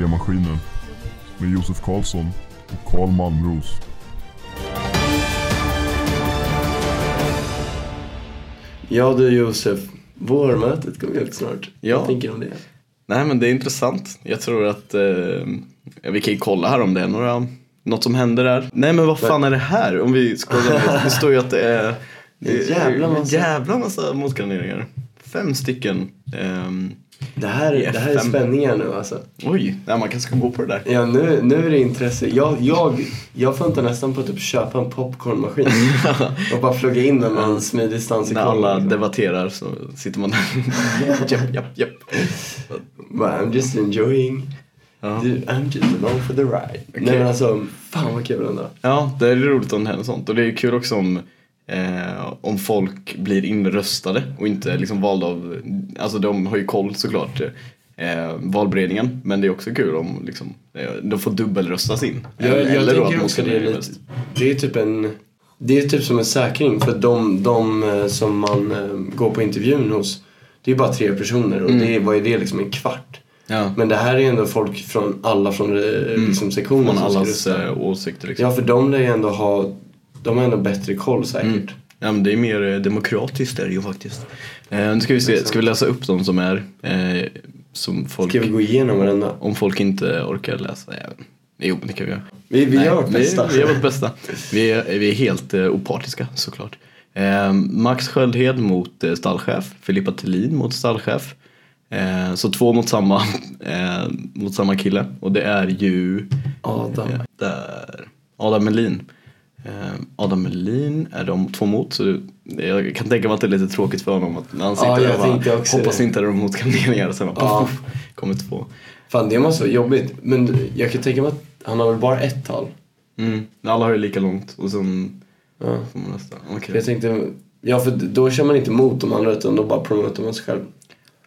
Mediamaskinen med Josef Karlsson och Karl Malmros. Ja du Josef, vårmötet kommer helt snart. Ja. Vad tänker du om det? Nej men det är intressant. Jag tror att eh, vi kan ju kolla här om det är några, något som händer där. Nej men vad fan är det här? Om vi scrollar. Det står ju att det är Det är en jävla massa. jävla massa motkandidater. Fem stycken. Ehm, Det här, det här är spänningar nu alltså. oj, nej, man kanske ska gå på det där. Ja nu, nu är det intresse. Jag, jag, jag funtar nästan på att typ köpa en popcornmaskin och bara plugga in den med en smidig distans i När alla liksom. debatterar så sitter man där. japp, japp, japp. Bara, I'm just enjoying. Ja. Du, I'm just along for the ride. Nej men alltså, fan vad kul ändå. Ja, det är roligt om det händer sånt. Och det är kul också om, eh, om folk blir inröstade och inte liksom valda av, alltså de har ju koll såklart, eh, valberedningen. Men det är också kul om liksom, eh, de får dubbelröstas in. Jag, jag Eller då att också det är lite, det är typ en, det är typ som en säkring för de, de eh, som man eh, går på intervjun hos, det är bara tre personer och Mm. det är, vad är det liksom, en kvart? Ja, Men det här är ändå folk från alla från eh, liksom, sektionen från allas åsikter liksom. Ja, för de lär ju ändå ha, de har ändå bättre koll säkert. Mm. Ja men det är mer eh, demokratiskt är det ju faktiskt. Eh, nu ska vi se, ska vi läsa upp de som är, eh, som folk, Ska vi gå igenom varenda? om folk inte orkar läsa. Ja, jo det kan vi göra. Vi, vi Nej, gör vårt bästa. Vi, vi gör vårt bästa. Vi är, vi är helt eh, opartiska såklart. Eh, Max Sköldhed mot eh, stallchef. Filippa Thelin mot stallchef. Eh, så två mot samma, eh, mot samma kille. Och det är ju Adam. där, Adam Melin. Eh, Adam Melin är de två mot. Så jag kan tänka mig att det är lite tråkigt för honom att när han sitter Ja, och bara, hoppas det. inte är motkandidater och sen bara, Ja. puff, kommer två. Fan det måste vara jobbigt. Men jag kan tänka mig att han har väl bara ett tal. Mm. Alla har ju lika långt och sen Ja. får man nästa. Okej. För jag tänkte, ja för då kör man inte mot de andra utan då bara promotar man sig själv.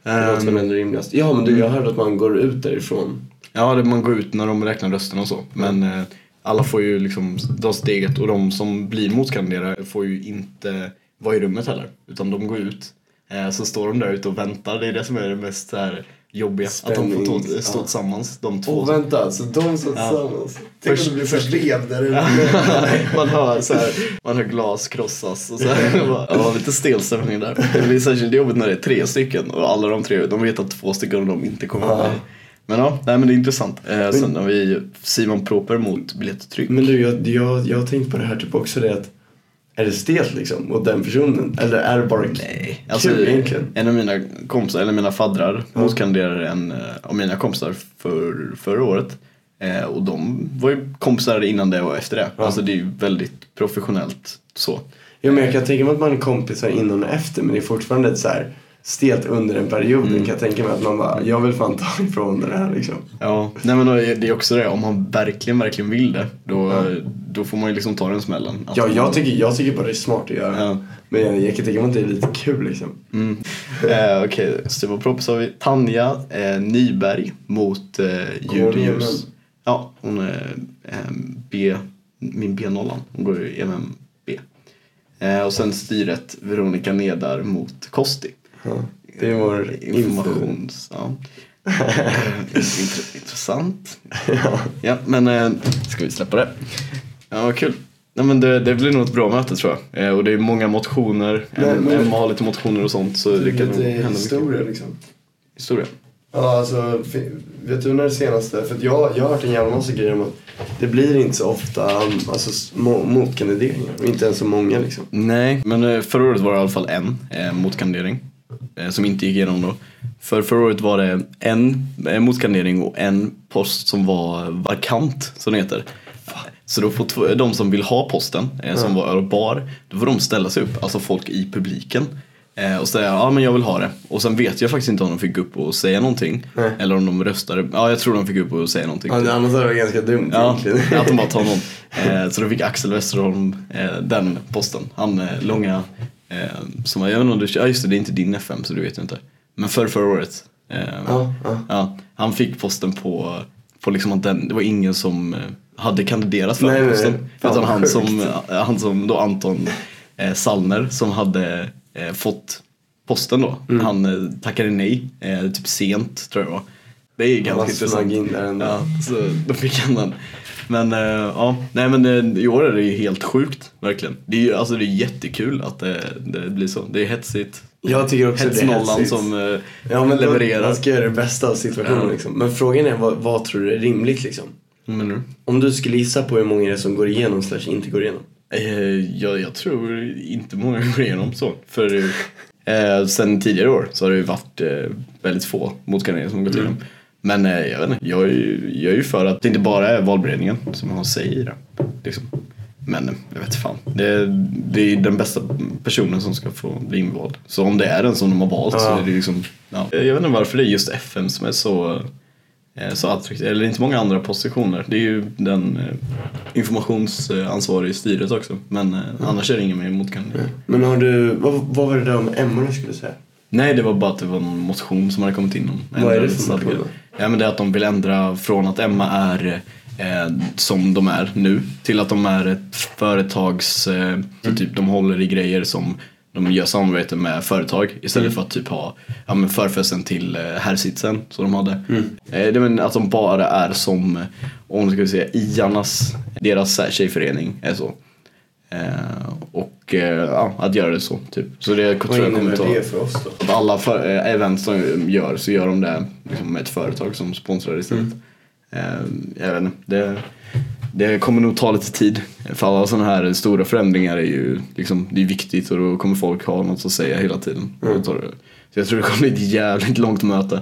Det låter väl Ehm, ändå rimligast. Ja men du, jag hörde att man går ut därifrån. Ja, det, man går ut när de räknar rösterna och så. Men eh, alla får ju liksom dra steget och de som blir motkandidater får ju inte vara i rummet heller. Utan de går ut. Eh, så står de där ute och väntar. Det är det som är det mest så här, jobbiga. Att de får Spänning, tå- stå ja. tillsammans, de två. Åh vänta, så de Ja. tillsammans. Först- Tänk om det blir först vev där ute. man hör så här, man hör glas krossas och så här. Bara, Ja, lite stel stämning där. Det blir särskilt jobbigt när det är tre stycken och alla de tre, de vet att två stycken av dem inte kommer Ja. med. Men ja, nej, men det är intressant. Eh, sen har vi Simon Proper mot biljetttryck. Men du, jag, jag, jag har tänkt på det här typ också det att är det stelt liksom mot den personen? Eller är det bara Nej, alltså, kul egentligen? en av mina kompisar, eller mina faddrar, Ja. motkandiderade en eh, av mina kompisar för, förra året. Eh, och de var ju kompisar innan det och efter det. Ja. Alltså det är ju väldigt professionellt så. Ja, men jag kan tänka mig att man är kompisar innan och efter men det är fortfarande ett så här stelt under den perioden Mm. kan jag tänka mig att man bara, jag vill fan ta ifrån det här liksom. Ja, nej men det är också det, om man verkligen, verkligen vill det, då, Ja. då får man ju liksom ta den smällen. Att Ja, jag tycker, jag tycker bara det är smart att göra. Ja. Men jag, kan tänka mig att det är lite kul liksom. Mm. Eh, Okej, Stefan Propp så har vi Tanja eh, Nyberg mot eh. MM? Ja, hon är eh, B, min B0. Hon går i MMB. Eh, och sen styret Veronica Nedar mot Kosti. Ja, det är vår Informations... Ja. Intre- intressant. Ja. Ja, men eh, ska vi släppa det? Ja, vad kul. Nej, men det, det blir nog ett bra möte tror jag. Eh, och det är många motioner. Men- men- Emma har lite motioner och sånt. Så det kan nog Lite hända mycket. historia liksom. Historia. Ja, alltså, vet du när det senaste? För att jag, jag har hört en jävla massa grejer om att det blir inte så ofta alltså, motkandideringar. Inte ens så många liksom. Nej, men eh, förra året var det i alla fall en eh, motkandidering. Eh, som inte gick igenom då. För förra året var det en eh, motkandidering och en post som var vakant, som det heter. Så då får de som vill ha posten, eh, som var bar, då får de ställa sig upp, alltså folk i publiken. Och säga ja men jag vill ha det. Och sen vet jag faktiskt inte om de fick upp och säga någonting. Nej. Eller om de röstade. Ja jag tror de fick upp och säga någonting. Ja, annars hade det varit ganska dumt Ja, egentligen. att de bara tar någon. Så då fick Axel Westerholm den posten. Han långa, eh, som jag vet inte om du, ja just det, det är inte din FM så du vet ju inte. Men för förra året. Eh, Ja, ja. han fick posten på, på liksom att den, det var ingen som eh, hade kandiderat för Nej, den posten. nej. Utan han som, eh, han som då Anton eh, Sallner som hade eh, fått posten då. Mm. Han eh, tackade nej, eh, typ sent tror jag det var. Det är ganska intressant. in där ändå. Ja, så då fick han den. Men eh, ja, nej men det, i år är det ju helt sjukt, verkligen. Det är ju alltså det är jättekul att det, det blir så. Det är hetsigt. Jag tycker också det är hetsigt. som eh, Ja men levererar. Man ska göra det bästa av situationen Ja. liksom. Men frågan är vad, vad tror du är rimligt liksom? Du? Om du skulle gissa på hur många det är som går igenom slash inte går igenom. Eh, jag, jag tror inte många går igenom så. För eh, sen tidigare år så har det ju varit eh, väldigt få motkandidater som gått igenom. Men eh, jag vet inte, jag är, ju, jag är ju för att det inte bara är valberedningen som har sig i det. Liksom. Men eh, jag vet fan. Det, det är den bästa personen som ska få bli invald. Så om det är den som de har valt så Ja. är det liksom, ja. Jag vet inte varför det är just FN som är så eh, så attraktivt, eller inte många andra positioner. Det är ju den eh, informationsansvarig i styret också. Men eh, annars är det ingen mer motkandidat. Men har du, vad, vad var det där om du skulle säga? Nej, det var bara att det var en motion som hade kommit in om Vad är det för motion Ja, men det är att de vill ändra från att Emma är eh, som de är nu till att de är ett företags, eh, så typ de håller i grejer som de gör samarbete med företag istället för att typ ha ja, men förfesten till eh, herrsitsen som de hade. Eh, det men att de bara är som, eh, om ska vi säga, Iarnas, deras tjejförening är så. Eh, och eh, ja, att göra det så typ. Så det tror jag kommer ta det för oss då? att alla för, eh, event som gör så gör de det liksom, med ett företag som sponsrar istället. Eh, jag vet inte, det, det kommer nog ta lite tid. För alla sådana här stora förändringar är ju liksom, det är viktigt och då kommer folk ha något att säga hela tiden. Och det- Så jag tror det kommer bli ett jävligt långt möte.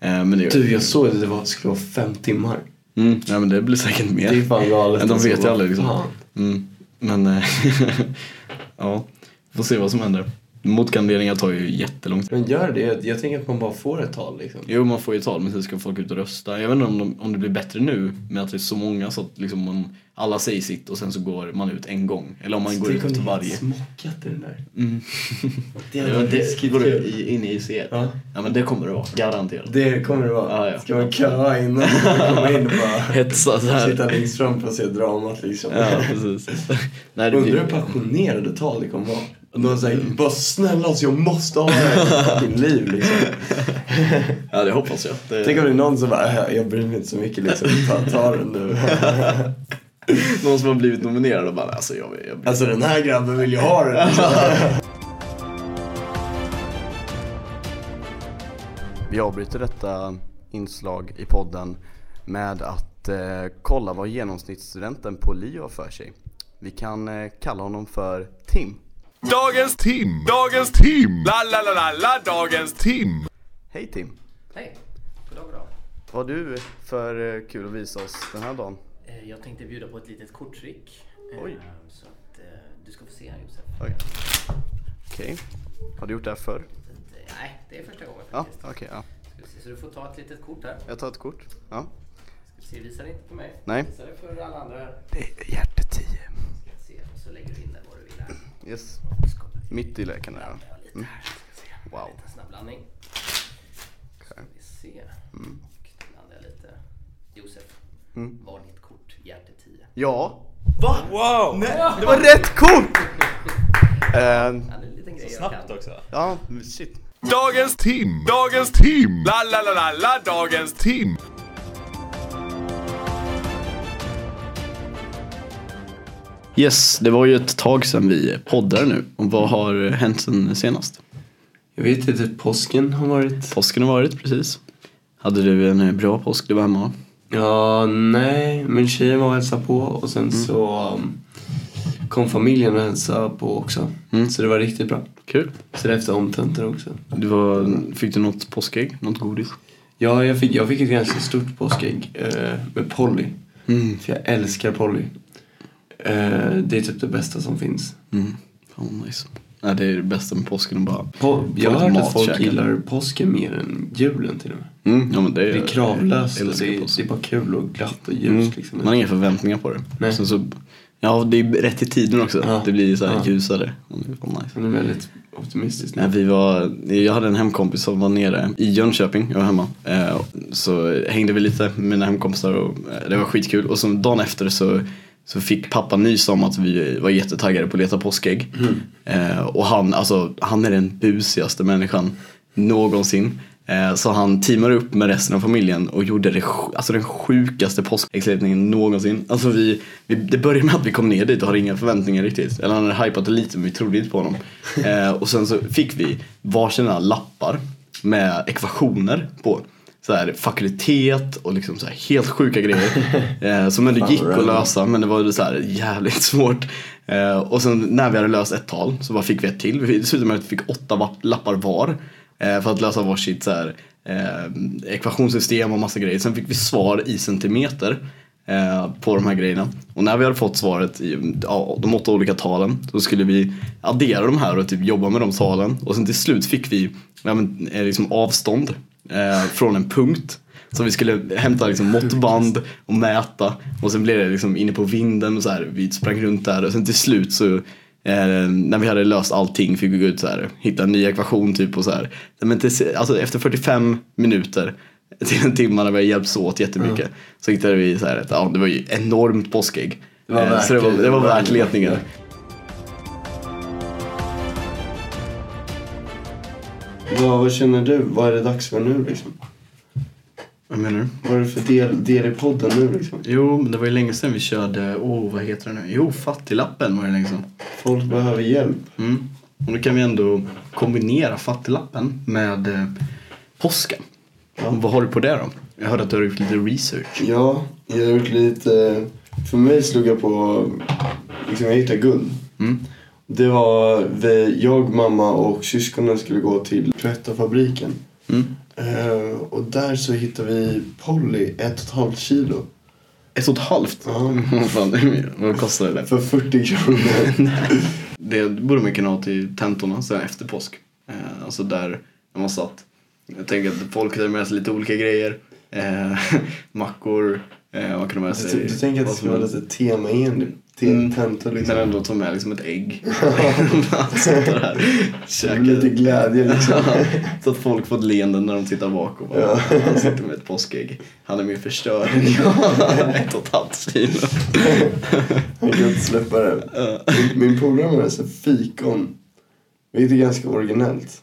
Eh, men det, Du, jag såg att det var, skulle vara fem timmar. mm, ja, men det blir säkert mer. Det är fan galet. De alltså. vet ju aldrig liksom. Mm. Men eh, ja, får se vad som händer. Motkandideringar tar ju jättelång tid. Men gör det. Jag, jag tänker att man bara får ett tal liksom. Jo, man får ju tal men sen ska folk ut och rösta. Jag vet inte om, de, om det blir bättre nu med att det är så många så att liksom man, alla säger sitt och sen så går man ut en gång. Eller om man går Tänk ut om till varje. smockat i den där. Mm. Det Ja, hade varit det läskigt går kul. i, in i IC. Ja. Ja men det kommer det vara, garanterat. Det kommer det vara. Ja, ja. Ska man köa innan man kommer in och bara Hetsa så här. sitta längst fram för att se dramat liksom. Ja, precis. Nej, det Undrar hur passionerade tal det kommer vara. Och de säger bara snälla alltså jag måste ha det här i mitt liv liksom. Ja, det hoppas jag. Det... Tänk om det är någon som bara, "Äh, jag bryr mig inte så mycket liksom, ta, ta den nu. Någon som har blivit nominerad och bara, alltså jag, jag, jag Alltså den här grabben vill ju ha den. Vi avbryter detta inslag i podden med att eh, kolla vad genomsnittsstudenten på LIO har för sig. Vi kan eh, kalla honom för Tim. Dagens Tim, dagens Tim, la la la la la, dagens Tim. Hej Tim! Hej! Goddag, goddag. Vad har du för eh, kul att visa oss den här dagen? Eh, Jag tänkte bjuda på ett litet korttrick. eh, Oj. Så att eh, du ska få se här Josef. Okej. Okej. Har du gjort det här förr? Eh, Nej, det är första gången Ja, faktiskt. okej. ja. Ska vi se, Så du får ta ett litet kort här. Jag tar ett kort. Ja. Ska vi se, visa det inte på mig. Nej. Visa det för alla andra. Det är hjärte 10. Ska vi se, och så lägger du in där vad du vill här. Yes. Mitt i leken där. Mm. här. Ska vi se. Wow. En snabb blandning. Ska Okej. vi se. Mm. Och blandar jag lite. Josef, Mm. var ditt kort hjärte 10? Ja. Va? Wow! Nej, det var rätt kort! Eh, Ja, det är en liten grej jag kan. också. ja, shit. Dagens Tim, dagens Tim, la la la la la, dagens Tim. Yes, det var ju ett tag sedan vi poddade nu. Och vad har hänt sen senast? Jag vet inte, påsken har varit... Påsken har varit precis. Hade du en eh, bra påsk? Du var hemma? Ja, nej, men tjejen var och hälsade på och sen så um, kom familjen och hälsade på också. Mm. Så det var riktigt bra. Kul. Så det efter omtentor också. Du var, fick du något påskägg? Något godis? Ja, jag fick, jag fick ett ganska stort påskägg eh, med Polly. Mm. För jag älskar Polly. Eh, det är typ det bästa som finns. Mm. Vad nice. Nej, det är det bästa med påsken att bara... Po- jag har hört att folk käka. gillar påsken mer än julen till och med. Mm, ja, men det, är, Det är kravlöst och det, det är bara kul och glatt och ljust Mm. liksom. Man har inga förväntningar på det. Nej. Sen så, ja, det är rätt i tiden också. Ja. Det blir så här Ja. ljusare. Och det är fan nice. Man är väldigt optimistisk nu. Nej, vi var, jag hade en hemkompis som var nere i Jönköping, jag var hemma. Eh, så hängde vi lite med mina hemkompisar och eh, det var skitkul. Och så dagen efter så, så fick pappa nys om att vi var jättetaggade på att leta påskägg. Eh, och han, alltså, han är den busigaste människan någonsin. Eh, Så han teamade upp med resten av familjen och gjorde det, alltså den sjukaste påskäggsleten någonsin. Alltså vi, vi, det började med att vi kom ner dit och hade inga förväntningar riktigt. Eller han hade hypat det lite men vi trodde inte på honom. Eh, och sen så fick vi varsina lappar med ekvationer på. Så här, fakultet och liksom så här helt sjuka grejer. Eh, som ändå gick att lösa men det var så här jävligt svårt. Eh, och sen när vi hade löst ett tal så bara fick vi ett till. Vi slutade med att vi fick åtta lappar var. Eh, för att lösa varsitt så här, eh, ekvationssystem och massa grejer. Sen fick vi svar i centimeter eh, på de här grejerna. Och när vi hade fått svaret i ja, de åtta olika talen så skulle vi addera de här och typ jobba med de talen. Och sen till slut fick vi ja, men, eh, liksom avstånd eh, från en punkt. Så vi skulle hämta liksom måttband och mäta och sen blev det liksom inne på vinden och så här, vi sprang runt där och sen till slut så eh, när vi hade löst allting fick vi gå ut så här, hitta en ny ekvation typ och så här. Men till, alltså efter 45 minuter till en timme när vi hade hjälpts åt jättemycket så hittade vi så här, ett, ja, det var ju enormt påskägg. Det var Eh, så det var, det. det var Det var värt letningen. Vad, vad känner du? Vad är det dags för nu liksom? Vad menar du? Vad är det för del, del i podden nu liksom? Jo, men det var ju länge sedan vi körde, oh, vad heter det nu? Jo, fattiglappen var det länge sedan. Folk behöver hjälp. Mm. Och då kan vi ändå kombinera fattiglappen med eh, påsken. Och vad har du på det då? Jag hörde att du har gjort lite research. Ja, jag har gjort lite... För mig slog jag på... Liksom jag hittade guld. Mm. Det var vi, jag, mamma och syskonen skulle gå till Cloetta-fabriken. Mm. Eh, och där så hittade vi Polly, ett och ett halvt kilo. Ett och ett halvt? Ja. Vad kostar det? För 40 kronor. Det borde man kunna ha till tentorna sen efter påsk. Eh, alltså där när man satt. Jag tänker att folk hade med sig lite olika grejer. Eh, mackor, eh, man kunde med sig du tänker att det som vara lite temaenligt till Mm. tentor liksom. Men ändå ta med liksom ett ägg. Där. Lite glädje liksom. Så att folk får ett leende när de tittar bak och bara, Ja. han sitter med ett påskägg. Han är mer förstörd än jag. ett och ett halvt kilo. Jag kan inte släppa det. Min, min polare med sig fikon. Vilket är ganska originellt.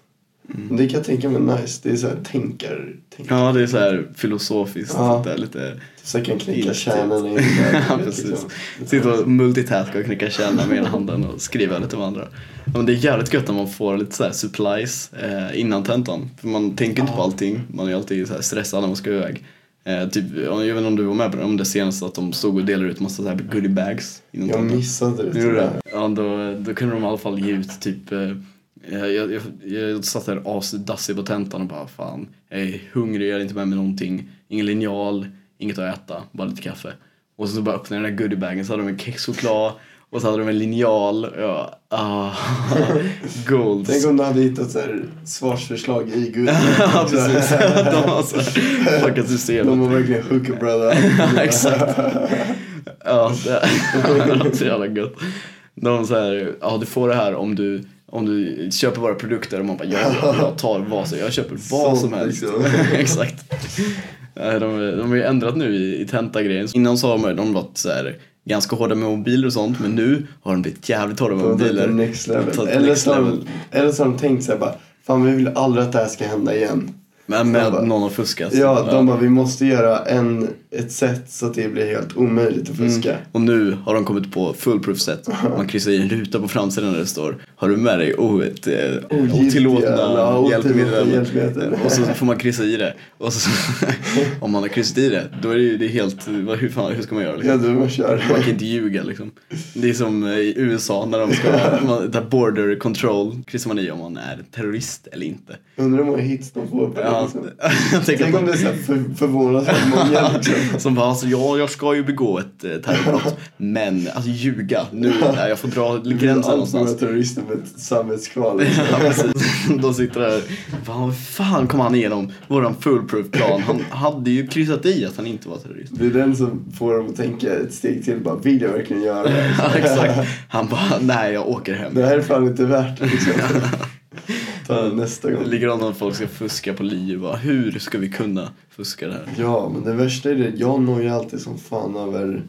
Men det kan jag tänka mig nice. Det är så här tänkar... tänkar. Ja, det är så här filosofiskt. Ja. Det är lite... Så jag kan knäcka kärnan i där, ja, precis. liksom. Sitta och multitaska och knäcka kärnan med ena handen och skriva lite med andra. Men det är jävligt gött när man får lite så här supplies eh, innan tentan. För man tänker inte på allting. Man är alltid så stressad när man ska iväg. Eh, typ, jag vet inte om du var med på det, om det senaste att de stod och delade ut massa så här goodie bags innan Jag tentan. missade det gjorde det? Ja, då, då kunde de i alla fall ge ut typ eh, jag, jag, jag, jag satt där asdassig på tentan och bara fan, jag är hungrig, jag har inte med mig någonting. Ingen linjal, inget att äta, bara lite kaffe. Och så bara öppnade jag den där goodiebagen så hade de en kexchoklad och så hade de en linjal. Och jag, ah, gold. Tänk om du hade hittat så här svarsförslag i Gud. ja, precis. De har så här fuckat systemet. De har verkligen hookat brother. Exakt. Ja, det, det låter så jävla gött. De säger, ja du får det här om du, om du köper våra produkter och man bara, ja, jag tar vad som, jag köper vad som helst. Exakt. De, de har ju ändrat nu i, i tentagrejen. Innan så har de, de varit så här, ganska hårda med mobiler och sånt, men nu har de blivit jävligt hårda med mobiler. next level. Eller så, har eller så har de tänkt sig bara, fan vi vill aldrig att det här ska hända igen. Men med bara- någon har fuskat. Ja, de bara, vi måste göra en, ett sätt så att det blir helt omöjligt att fuska. Mm. Och nu har de kommit på fullproof sätt. Man kryssar i en ruta på framsidan där det står Har du med dig oh, ett, eh, Ogiltiga, otillåtna ja, hjälpmedel? Och så får man kryssa i det. Och så, om man har kryssat i det, då är det ju det är helt, vad- hur, fan, hur ska man göra? Ja, Liksom? du bara kör. Man kan inte ljuga liksom. Det är som eh, i USA när de ska, man, där border control kryssar man i om man är terrorist eller inte. Undrar hur många hits de får på det. Ja, Liksom. Tänk om det är så för, förvånansvärt många liksom. Som bara, alltså, ja, jag ska ju begå ett eh, terrorbrott, men alltså ljuga, nu, jag får dra gränsen någonstans. Ett samvetskval. Liksom. Ja, precis. De sitter där, vad fan kom han igenom våran foolproof plan? Han hade ju kryssat i att han inte var terrorist. Det är den som får dem att tänka ett steg till. Bara, vill jag verkligen göra det? Ja, exakt. Han bara, nej jag åker hem. Det här är fan inte värt det liksom. Ta det nästa gång. Likadant om folk ska fuska på liv, bara, hur ska vi kunna fuska det här? Ja, men det värsta är det. Jag nojar alltid som fan över,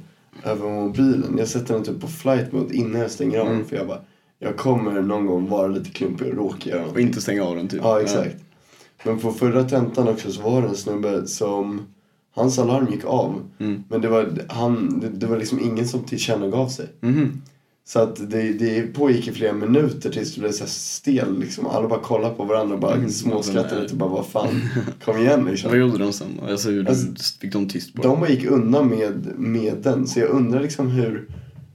över mobilen. Jag sätter den typ på flight mode innan jag stänger av den. För jag bara, jag kommer någon gång vara lite klumpig och råka göra Och inte stänga av den typ. Ja, exakt. Men på förra tentan också så var det en snubbe som Hans alarm gick av. Mm. Men det var, han, det, det var liksom ingen som tillkännagav sig. Mhm. Så att det, det pågick i flera minuter tills det blev så här stel liksom. Alla bara kollade på varandra och bara småskrattade lite och bara vad fan, kom igen liksom. Vad gjorde de sen? Alltså, hur Alltså, fick de tyst på De bara gick undan med, med den. Så jag undrar liksom hur,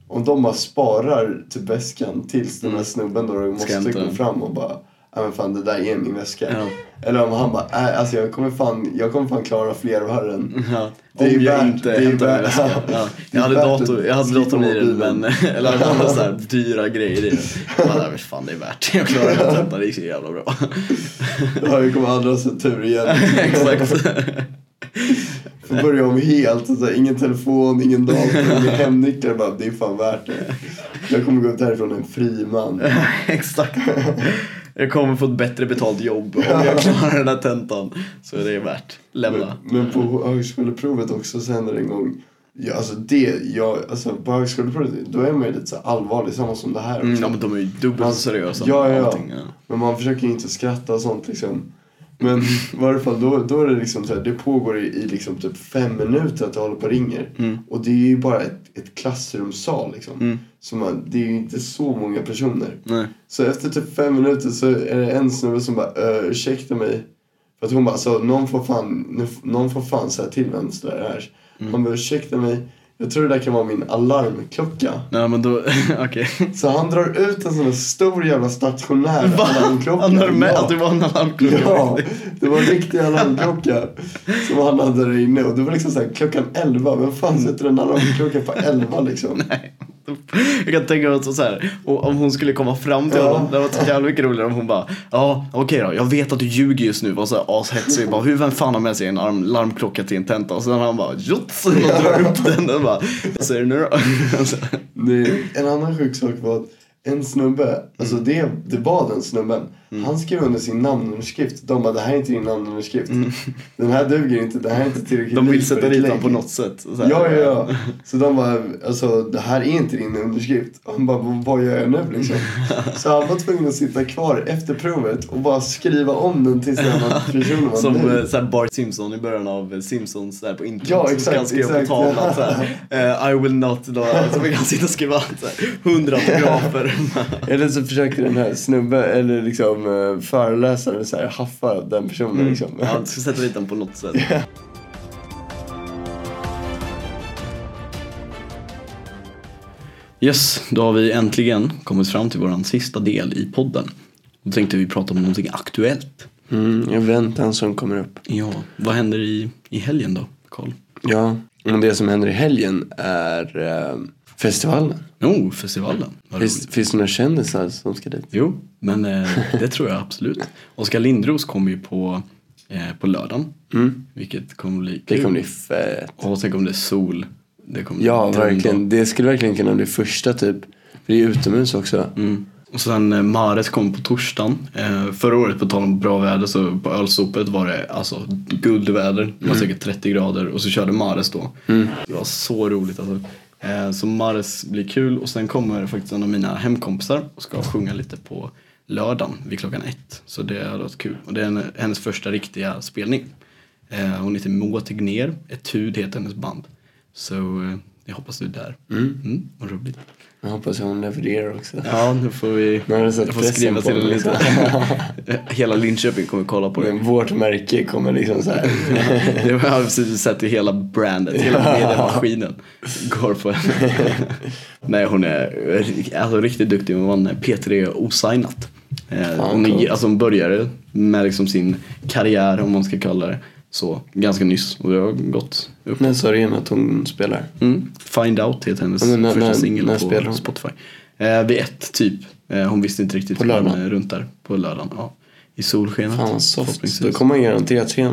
om de bara sparar till väskan tills den här snubben då måste hämta gå fram och bara Ja men fan det där är min väska. Ja. Eller om han bara, äh, alltså jag kommer fan, jag kommer fan klara fler varren. Ja, Det är om jag värt- inte är hämtar min väska. ja. Är Jag hade, dator, att jag hade datorn i den men, eller andra så här dyra grejer i den. Jag bara, fan det är värt det. Jag klarade den tentan, det gick så jävla bra. Ja, jag kommer aldrig ha sett tur igen. Exakt. Får börja om helt. Så ingen telefon, ingen dator, ingen hemnycklar. Bara, det är fan värt det. Jag kommer gå ut härifrån en fri man. Exakt. Jag kommer få ett bättre betalt jobb om jag klarar den här tentan. Så det är värt. Lämna. Men på högskoleprovet också så hände det en gång. Ja, alltså det, jag, alltså på högskoleprovet då är man ju lite så allvarlig, samma som det här också. Mm, ja men de är ju dubbelt så seriösa Ja, ja, ja. allting. Ja. Men man försöker ju inte skratta och sånt liksom. Men i varje fall då, då är det liksom så här, det pågår i, i liksom typ fem minuter att det håller på och ringer. Mm. Och det är ju bara ett, ett klassrumssal liksom. Så man, det är ju inte så många personer. Nej. Så efter typ fem minuter så är det en snubbe som bara "Ö, ursäkta mig. För att hon bara alltså någon får fan, någon får fan säga till vem det är. Mm. Han bara ursäkta mig. Jag tror det där kan vara min alarmklocka. Nej men då, okej. Så han drar ut en sån här stor jävla stationär alarmklocka. Han har med Ja. att det var en alarmklocka. Ja, det var en riktig alarmklocka som han hade där inne. Och det var liksom så här, klockan 11. Vem fan sätter en alarmklocka på 11 liksom? Jag kan tänka mig så här, och om hon skulle komma fram till Ja. honom, det var så jävla mycket roligare om hon bara Ja okej då, jag vet att du ljuger just nu, var så här ashetsig, bara hur vem fan har med sig en arm, larmklocka till en tenta? Och sen han bara jots, och drar upp den och bara Vad säger du nu då? En annan sjuk sak var att en snubbe, alltså det, det var den snubben. Han skrev under sin namnunderskrift. De bara, det här är inte din namnunderskrift. Den här duger inte, det här är inte tillräckligt De vill sätta dit lägg." honom på något sätt. Så här. Ja, ja, ja. Så de bara, alltså det här är inte din underskrift. Och han bara, "Vad- gör jag nu liksom? Så han var tvungen att sitta kvar efter provet och bara skriva om den tills den här personen var Som eh, så här Bart Simpson i början av eh, Simpsons där på internet. Ja, exakt, han skriva exakt. på tavlan så här, eh, I will not, då, så vi kan sitta och skriva så här, hundra autografer. Eller så försökte den här snubben, eller liksom eh, föreläsaren så här, haffa den personen liksom. Ja, jag ska sätta dit den på något sätt. Yes, då har vi äntligen kommit fram till våran sista del i podden. Då tänkte vi prata om någonting aktuellt. Mm, jag väntar som kommer upp. Ja, vad händer i, i helgen då, Karl? Ja, men det som händer i helgen är eh, festivalen. Jo, festivalen. Finns, det några kändisar som ska dit? Jo, men eh, det tror jag absolut. Oskar Lindros kommer ju på, eh, på lördagen. Vilket kommer bli kul. Det kommer bli fett. Och tänk om det är sol. Det kommer Ja, verkligen. Det skulle verkligen kunna bli första typ. För det är utomhus också. Mm. Och sen eh, Mares kom på torsdagen. Eh, förra året, på tal om bra väder, så på ölsopet var det alltså guldväder. Det var säkert 30 grader och så körde Mares då. Det var så roligt alltså. Eh, så Mares blir kul och sen kommer faktiskt en av mina hemkompisar och ska sjunga lite på lördagen vid klockan ett. Så det har varit kul. Och det är hennes första riktiga spelning. Eh, hon heter Moa Tegnér, Etud heter hennes band. Så eh, jag hoppas du är där. Mm. vad roligt. Jag hoppas hon levererar också. Ja, nu får vi Nu har du sett jag får skriva till dem, lite. Hela Linköping kommer kolla på det. Men vårt märke kommer liksom så här. Det har precis sett i hela brandet, hela mediemaskinen går på henne. Nej, hon är alltså, riktigt duktig. Hon vann P3 osignat. Eh, Hon, är, alltså, hon började med liksom sin karriär, om man ska kalla det så, ganska nyss. Och det har gått upp. Du igen att hon spelar? Mm. Find Out heter hennes men när- första singel på? Spotify. Eh, vid ett typ. Eh, hon visste inte riktigt På men, lördagen? eh, runt där på lördagen. Ja. I solskenet. Fan vad soft. Då kommer man garanterat se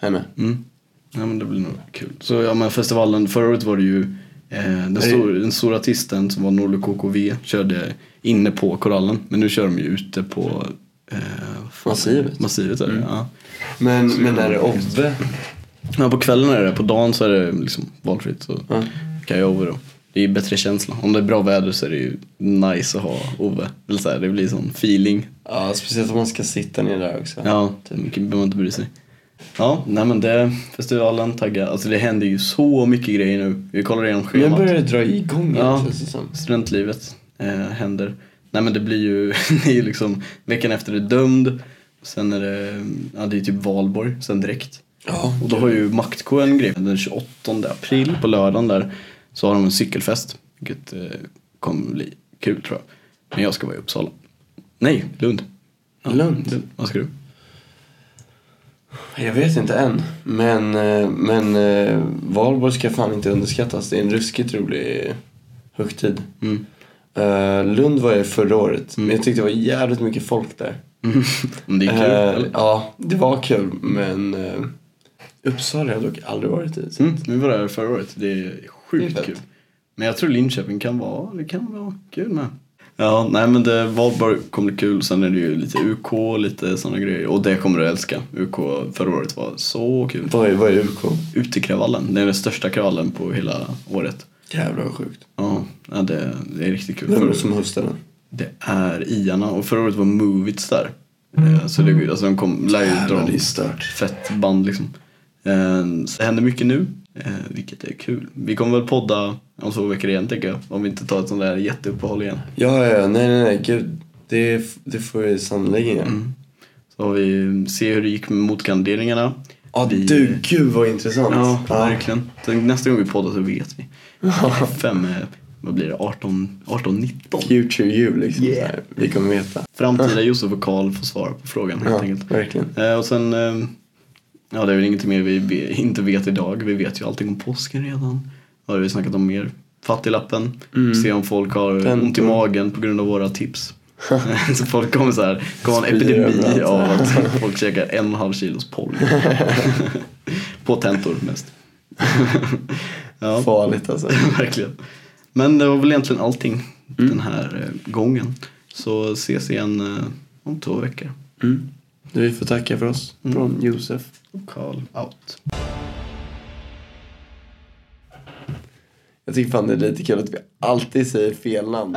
henne. Mm. Ja men det blir nog kul. Så ja men festivalen, förra året var det ju eh, den, stor, den stora artisten som var Norlo KKV körde inne på korallen. Men nu kör de ju ute på Massivet. Massivet är det, ja. Men, men är det Obbe? ja. På kvällen är det, på dagen så är det liksom valfritt. Så Ja. kan jag över då. Det Det är bättre känsla. Om det är bra väder så är det ju nice att ha Ove. Eller så här, det blir sån feeling. Ja, speciellt om man ska sitta ner där också. Ja, det mycket behöver man inte bry sig. Ja, nej men det, festivalen, taggad. Alltså det händer ju så mycket grejer nu. Vi kollar igenom schemat. börjar dra igång igen Ja. känns det som. Studentlivet eh, händer. Nej men det blir ju, det är ju liksom veckan efter är dömd. Sen är det, ja det är typ valborg sen direkt. Ja, Och då har ju Maktko en grej. Den 28 april på lördagen där så har de en cykelfest. Vilket eh, kommer bli kul tror jag. Men jag ska vara i Uppsala. Nej, Lund. Ja, Lund? Vad ska du? Jag vet inte än. Men, eh, men eh, Valborg ska fan inte underskattas. Det är en ruskigt rolig högtid. Mm. Eh, Lund var jag förra året. Men jag tyckte det var jävligt mycket folk där. Det är kul Eh, eller? ja, det var kul. Men uh, Uppsala har jag dock aldrig varit i. Mm, vi var där förra året. Det är Det är sjukt kul. Men jag tror Linköping kan vara, det kan vara kul med. Ja, nej men det Valborg kommer bli kul. Sen är det ju lite UK, lite sådana grejer. Och det kommer du älska. UK förra året var så kul. Vad är, vad är UK? Utekravallen, det är den största kravallen på hela året. Jävlar vad sjukt. Ja, ja det, det är riktigt kul. Vem är det som hostar den? Det är Iarna och förra året var Movits där. Eh, Så det, alltså de kom, lär ju dra fett band liksom. Eh, Så det händer mycket nu, eh, vilket är kul. Vi kommer väl podda om två veckor igen tänker jag. Om vi inte tar ett sånt där jätteuppehåll igen. Ja, ja, nej, nej, nej. Gud. Det, det får vi sannerligen göra. Så har vi se hur det gick med motkandideringarna. Ja, Vi- du, gud vad intressant. Ja, verkligen. Så nästa gång vi poddar så vet vi. Fem, eh, vad blir det, 18, 18 19? Future you liksom. Yeah. Här, Vi kommer veta. Framtida Josef och Karl får svara på frågan helt Ja, enkelt. verkligen. Eh, och sen, eh, ja det är väl ingenting mer vi inte vet idag. Vi vet ju allting om påsken redan. Vad har vi snackat om mer? Fattiglappen. Se om folk har Tentor. ont i magen på grund av våra tips. så folk kommer så här, kommer en epidemi av att folk käkar en och en halv kilos pollen. på tentor mest. Ja, Farligt alltså. verkligen. Men det var väl egentligen allting den här eh, gången. Så ses igen eh, om två veckor. Mm. Vi får tacka för oss från Josef. Call out. Jag tycker fan det är lite kul att vi alltid säger fel namn.